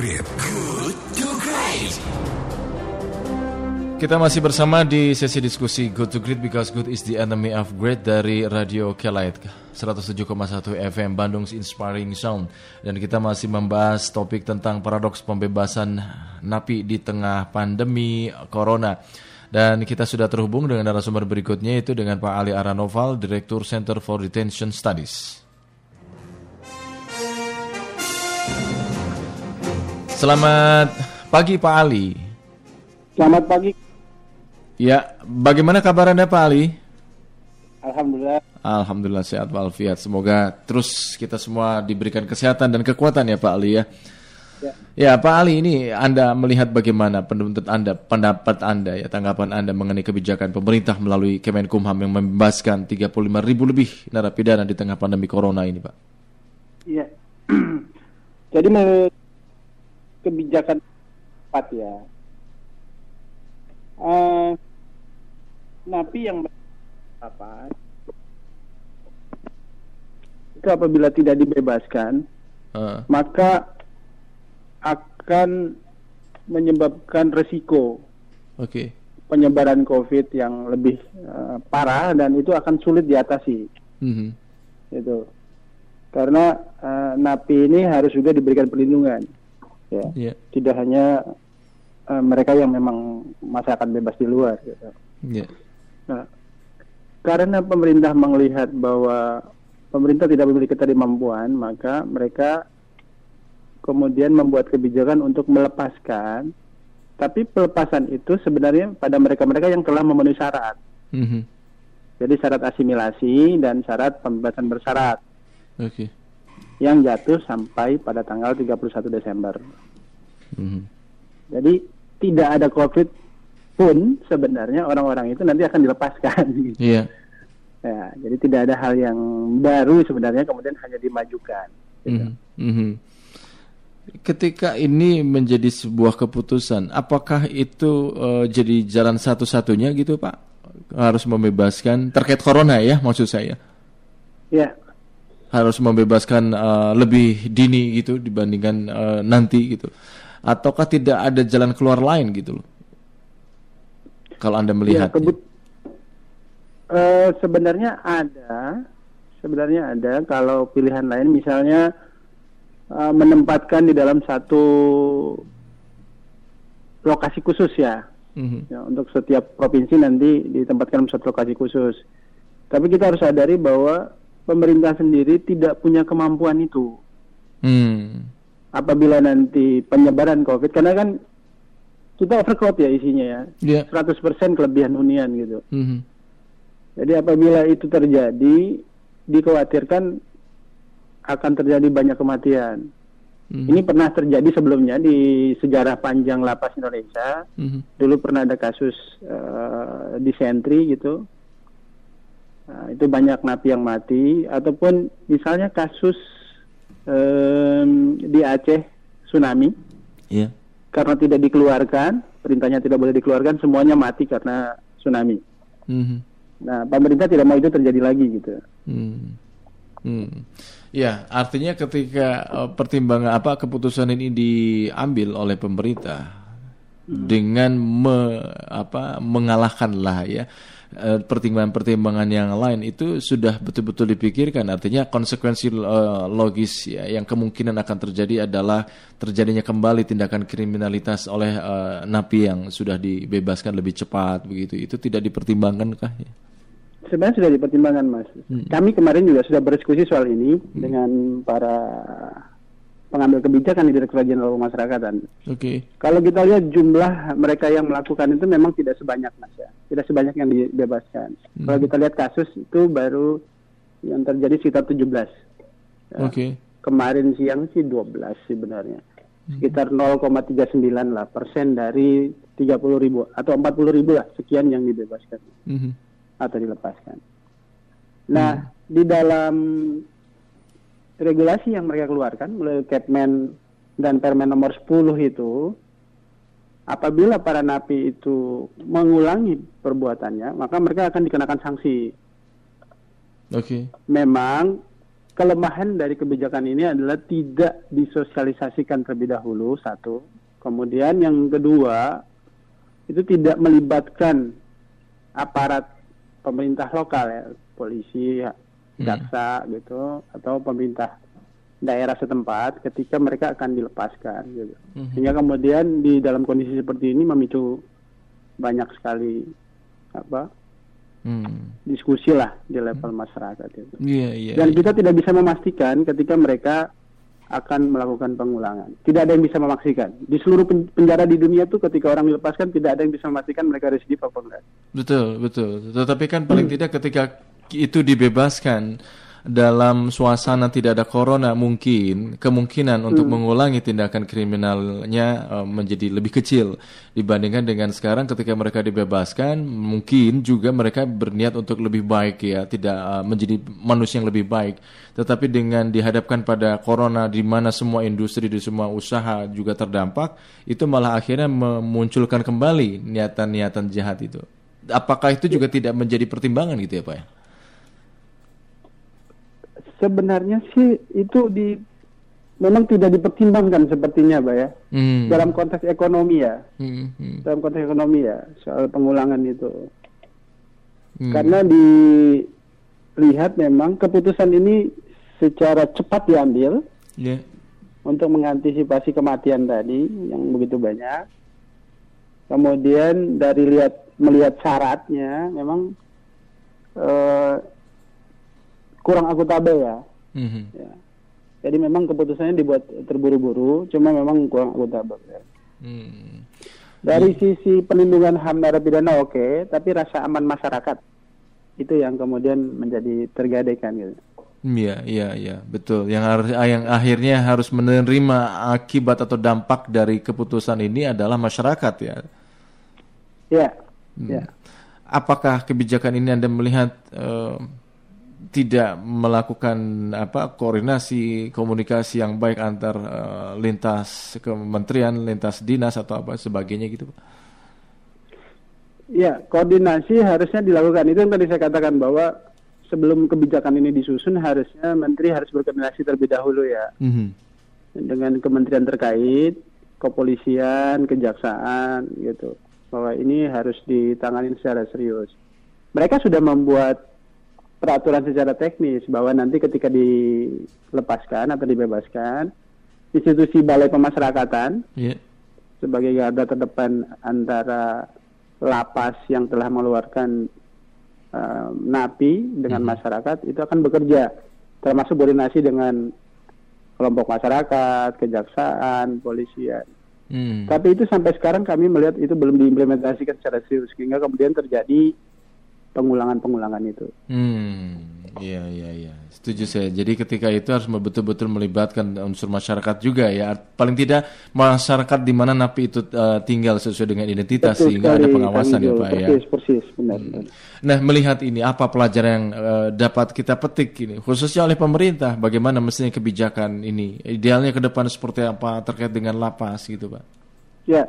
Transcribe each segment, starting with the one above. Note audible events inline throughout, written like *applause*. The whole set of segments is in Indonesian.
Great. Good to Great. Kita masih bersama di sesi diskusi Good to Great because good is the enemy of great dari Radio Kelait 107,1 FM Bandung's Inspiring Sound dan kita masih membahas topik tentang paradoks pembebasan napi di tengah pandemi corona. Dan kita sudah terhubung dengan narasumber berikutnya yaitu dengan Pak Ali Aranoval, Direktur Center for Detention Studies. Selamat pagi Pak Ali. Selamat pagi. Ya, bagaimana kabar Anda Pak Ali? Alhamdulillah. Alhamdulillah sehat walafiat. Semoga terus kita semua diberikan kesehatan dan kekuatan ya Pak Ali ya. Ya. ya Pak Ali ini Anda melihat bagaimana pendapat Anda, pendapat Anda ya tanggapan Anda mengenai kebijakan pemerintah melalui Kemenkumham yang membebaskan 35 ribu lebih narapidana di tengah pandemi corona ini Pak? Iya. *clears throat* Jadi kebijakan tepat ya. Uh, napi yang apa itu apabila tidak dibebaskan uh. maka akan menyebabkan resiko okay. penyebaran COVID yang lebih uh, parah dan itu akan sulit diatasi. Mm-hmm. Itu karena uh, napi ini harus juga diberikan perlindungan, ya, yeah. tidak hanya uh, mereka yang memang masyarakat bebas di luar. Gitu. Yeah. Nah, karena pemerintah melihat bahwa pemerintah tidak memiliki ketidakmampuan, maka mereka kemudian membuat kebijakan untuk melepaskan. Tapi pelepasan itu sebenarnya pada mereka-mereka yang telah memenuhi syarat. Mm -hmm. Jadi syarat asimilasi dan syarat pembebasan bersyarat. Okay. Yang jatuh sampai pada tanggal 31 Desember. Mm -hmm. Jadi tidak ada COVID pun sebenarnya orang-orang itu nanti akan dilepaskan. Iya. Ya, jadi tidak ada hal yang baru sebenarnya kemudian hanya dimajukan. Gitu. Mm -hmm. Ketika ini menjadi sebuah keputusan, apakah itu uh, jadi jalan satu-satunya gitu Pak? Harus membebaskan terkait corona ya maksud saya? Ya. Harus membebaskan uh, lebih dini gitu dibandingkan uh, nanti gitu. Ataukah tidak ada jalan keluar lain gitu loh? Kalau Anda melihat. Ya, uh, sebenarnya ada, sebenarnya ada. Kalau pilihan lain, misalnya uh, menempatkan di dalam satu lokasi khusus ya, mm-hmm. ya, untuk setiap provinsi nanti ditempatkan satu lokasi khusus. Tapi kita harus sadari bahwa pemerintah sendiri tidak punya kemampuan itu. Mm. Apabila nanti penyebaran COVID, karena kan kita overcrowd ya isinya ya. Yeah. 100% kelebihan hunian gitu. Mm -hmm. Jadi apabila itu terjadi, dikhawatirkan akan terjadi banyak kematian. Mm -hmm. Ini pernah terjadi sebelumnya di sejarah panjang lapas Indonesia. Mm -hmm. Dulu pernah ada kasus uh, di sentri gitu. Nah, itu banyak napi yang mati. Ataupun misalnya kasus um, di Aceh tsunami. Yeah karena tidak dikeluarkan, perintahnya tidak boleh dikeluarkan, semuanya mati karena tsunami. Mm-hmm. Nah, pemerintah tidak mau itu terjadi lagi gitu. Hmm. Hmm. Ya, artinya ketika uh, pertimbangan apa keputusan ini diambil oleh pemerintah hmm. dengan me, apa mengalahkanlah ya Eh, pertimbangan-pertimbangan yang lain itu sudah betul-betul dipikirkan. Artinya konsekuensi uh, logis ya yang kemungkinan akan terjadi adalah terjadinya kembali tindakan kriminalitas oleh uh, napi yang sudah dibebaskan lebih cepat begitu. Itu tidak dipertimbangkankah ya? Sebenarnya sudah dipertimbangkan, Mas. Hmm. Kami kemarin juga sudah berdiskusi soal ini hmm. dengan para pengambil kebijakan di Direktorat Jenderal Pemasyarakatan. Oke. Okay. Kalau kita lihat jumlah mereka yang melakukan itu memang tidak sebanyak mas ya, tidak sebanyak yang dibebaskan. Hmm. Kalau kita lihat kasus itu baru yang terjadi sekitar 17. Ya. Oke. Okay. Kemarin siang sih 12 sebenarnya. Sekitar 0,39 lah persen dari 30 ribu atau 40 ribu lah sekian yang dibebaskan hmm. atau dilepaskan. Nah hmm. di dalam regulasi yang mereka keluarkan melalui Kepmen dan Permen nomor 10 itu apabila para napi itu mengulangi perbuatannya, maka mereka akan dikenakan sanksi. Oke. Okay. Memang kelemahan dari kebijakan ini adalah tidak disosialisasikan terlebih dahulu satu. Kemudian yang kedua itu tidak melibatkan aparat pemerintah lokal ya, polisi, hmm. Jaksa hmm. gitu atau pemerintah daerah setempat ketika mereka akan dilepaskan gitu. Hmm. Sehingga kemudian di dalam kondisi seperti ini memicu banyak sekali apa hmm. diskusi lah di level hmm. masyarakat itu. Yeah, yeah, Dan yeah. kita tidak bisa memastikan ketika mereka akan melakukan pengulangan. Tidak ada yang bisa memastikan. Di seluruh penjara di dunia itu ketika orang dilepaskan tidak ada yang bisa memastikan mereka residif apa enggak. Betul, betul. Tetapi kan paling hmm. tidak ketika itu dibebaskan dalam suasana tidak ada corona mungkin kemungkinan untuk hmm. mengulangi tindakan kriminalnya uh, menjadi lebih kecil dibandingkan dengan sekarang ketika mereka dibebaskan. Mungkin juga mereka berniat untuk lebih baik ya tidak uh, menjadi manusia yang lebih baik. Tetapi dengan dihadapkan pada corona di mana semua industri di semua usaha juga terdampak itu malah akhirnya memunculkan kembali niatan-niatan jahat itu. Apakah itu juga tidak menjadi pertimbangan gitu ya Pak ya sebenarnya sih itu di memang tidak dipertimbangkan sepertinya, Pak ya. Hmm. Dalam konteks ekonomi ya. Hmm. Hmm. Dalam konteks ekonomi ya soal pengulangan itu. Hmm. Karena dilihat memang keputusan ini secara cepat diambil yeah. untuk mengantisipasi kematian tadi yang begitu banyak. Kemudian dari lihat melihat syaratnya memang uh, kurang akuntabel ya. Mm-hmm. ya. Jadi memang keputusannya dibuat terburu-buru, cuma memang kurang akuntabel ya. Mm. Dari mm. sisi pelindungan HAM narapidana oke, okay, tapi rasa aman masyarakat itu yang kemudian menjadi tergadaikan gitu. Iya, iya, iya, betul. Yang harus yang akhirnya harus menerima akibat atau dampak dari keputusan ini adalah masyarakat ya. Iya. Hmm. Ya. Apakah kebijakan ini Anda melihat uh, tidak melakukan apa koordinasi komunikasi yang baik antar uh, lintas kementerian, lintas dinas atau apa sebagainya gitu, Pak? Ya, koordinasi harusnya dilakukan. Itu yang tadi saya katakan bahwa sebelum kebijakan ini disusun harusnya menteri harus berkoordinasi terlebih dahulu ya. Mm -hmm. Dengan kementerian terkait, kepolisian, kejaksaan gitu. Bahwa ini harus ditangani secara serius. Mereka sudah membuat peraturan secara teknis bahwa nanti ketika dilepaskan atau dibebaskan institusi balai pemasyarakatan yeah. sebagai garda terdepan antara lapas yang telah mengeluarkan uh, napi dengan mm masyarakat itu akan bekerja termasuk koordinasi dengan kelompok masyarakat, kejaksaan, polisian. Hmm. Tapi itu sampai sekarang kami melihat itu belum diimplementasikan secara serius sehingga kemudian terjadi pengulangan-pengulangan itu. Hmm, iya iya iya, setuju saya. Jadi ketika itu harus betul-betul melibatkan unsur masyarakat juga ya. Paling tidak masyarakat di mana napi itu uh, tinggal sesuai dengan identitas Betul sehingga ada pengawasan ya Pak persis, ya. Persis, benar. Hmm. Nah melihat ini apa pelajaran yang uh, dapat kita petik ini, khususnya oleh pemerintah, bagaimana mestinya kebijakan ini, idealnya ke depan seperti apa terkait dengan lapas gitu Pak? Ya,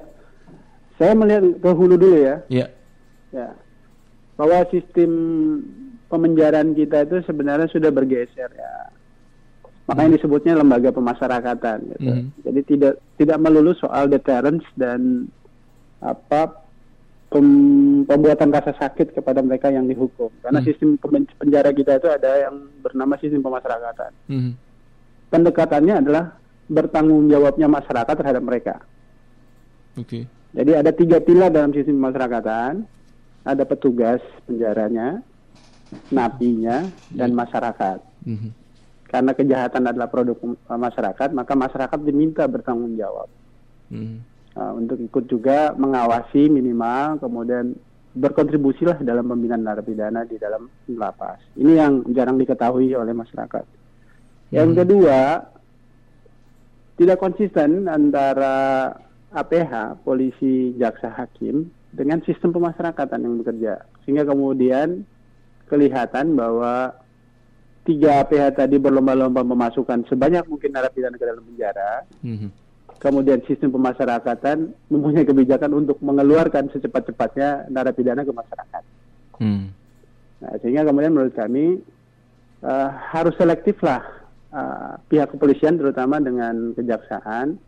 saya melihat ke hulu dulu ya. Ya. Ya, bahwa sistem pemenjaraan kita itu sebenarnya sudah bergeser ya. Makanya hmm. disebutnya lembaga pemasyarakatan gitu. Hmm. Jadi tidak tidak melulu soal deterrence dan apa pem, pembuatan rasa sakit kepada mereka yang dihukum. Karena hmm. sistem penjara kita itu ada yang bernama sistem pemasyarakatan. Hmm. Pendekatannya adalah bertanggung jawabnya masyarakat terhadap mereka. Oke. Okay. Jadi ada tiga pilar dalam sistem pemasyarakatan ada petugas penjaranya, napinya, dan masyarakat. Mm -hmm. Karena kejahatan adalah produk masyarakat, maka masyarakat diminta bertanggung jawab mm -hmm. uh, untuk ikut juga mengawasi minimal, kemudian berkontribusilah dalam pembinaan narapidana di dalam lapas. Ini yang jarang diketahui oleh masyarakat. Yang hmm. kedua, tidak konsisten antara APH, polisi, jaksa, hakim dengan sistem pemasyarakatan yang bekerja sehingga kemudian kelihatan bahwa tiga PH tadi berlomba-lomba memasukkan sebanyak mungkin narapidana ke dalam penjara mm-hmm. kemudian sistem pemasyarakatan mempunyai kebijakan untuk mengeluarkan secepat-cepatnya narapidana ke masyarakat mm. nah, sehingga kemudian menurut kami uh, harus selektif lah uh, pihak kepolisian terutama dengan kejaksaan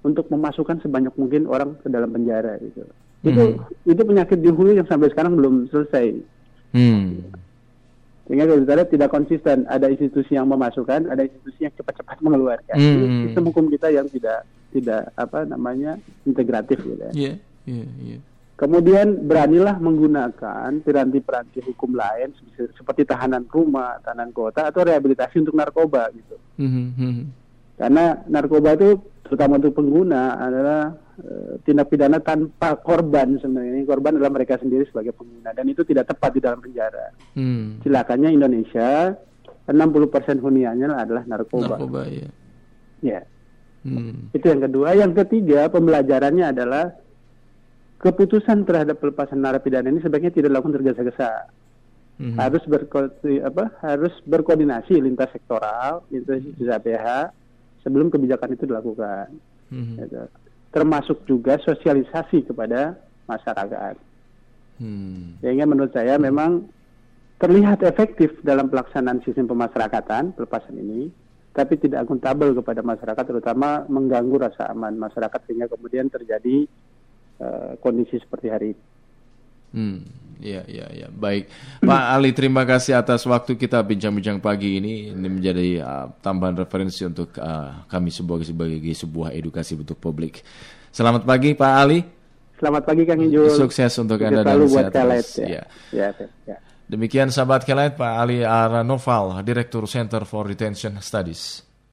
untuk memasukkan sebanyak mungkin orang ke dalam penjara gitu. Hmm. Itu itu penyakit di hulu yang sampai sekarang belum selesai. Hmm. Sehingga kalau kita lihat tidak konsisten, ada institusi yang memasukkan, ada institusi yang cepat-cepat *laughs* mengeluarkan. Hmm. Ini sistem hukum kita yang tidak tidak apa namanya integratif gitu ya. Yeah, yeah, yeah. Kemudian beranilah menggunakan piranti-piranti hukum lain seperti tahanan rumah, tahanan kota atau rehabilitasi untuk narkoba gitu. Mm -hmm. Karena narkoba itu terutama untuk pengguna adalah uh, tindak pidana tanpa korban sebenarnya. Korban adalah mereka sendiri sebagai pengguna dan itu tidak tepat di dalam penjara. Mm. Silakannya Indonesia 60% huniannya adalah narkoba. Narkoba ya. Ya. Hmm. Itu yang kedua. Yang ketiga pembelajarannya adalah keputusan terhadap pelepasan narapidana ini sebaiknya tidak dilakukan tergesa-gesa. Mm-hmm. Harus berko apa harus berkoordinasi lintas sektoral, lintas APH sebelum kebijakan itu dilakukan. Mm-hmm. Gitu. Termasuk juga sosialisasi kepada masyarakat. Hmm. Sehingga menurut saya memang terlihat efektif dalam pelaksanaan sistem pemasyarakatan pelepasan ini, tapi tidak akuntabel kepada masyarakat, terutama mengganggu rasa aman masyarakat sehingga kemudian terjadi uh, kondisi seperti hari ini. Hmm, ya, ya, ya. Baik, Pak Ali, terima kasih atas waktu kita bincang-bincang pagi ini. Ini menjadi uh, tambahan referensi untuk uh, kami sebagai sebagai sebuah edukasi untuk publik. Selamat pagi, Pak Ali. Selamat pagi, Kang Injul. Sukses untuk Anda dan sehat terus. Ya. Ya. Ya, ya. Demikian sahabat Kelet, Pak Ali Aranoval, Direktur Center for Retention Studies.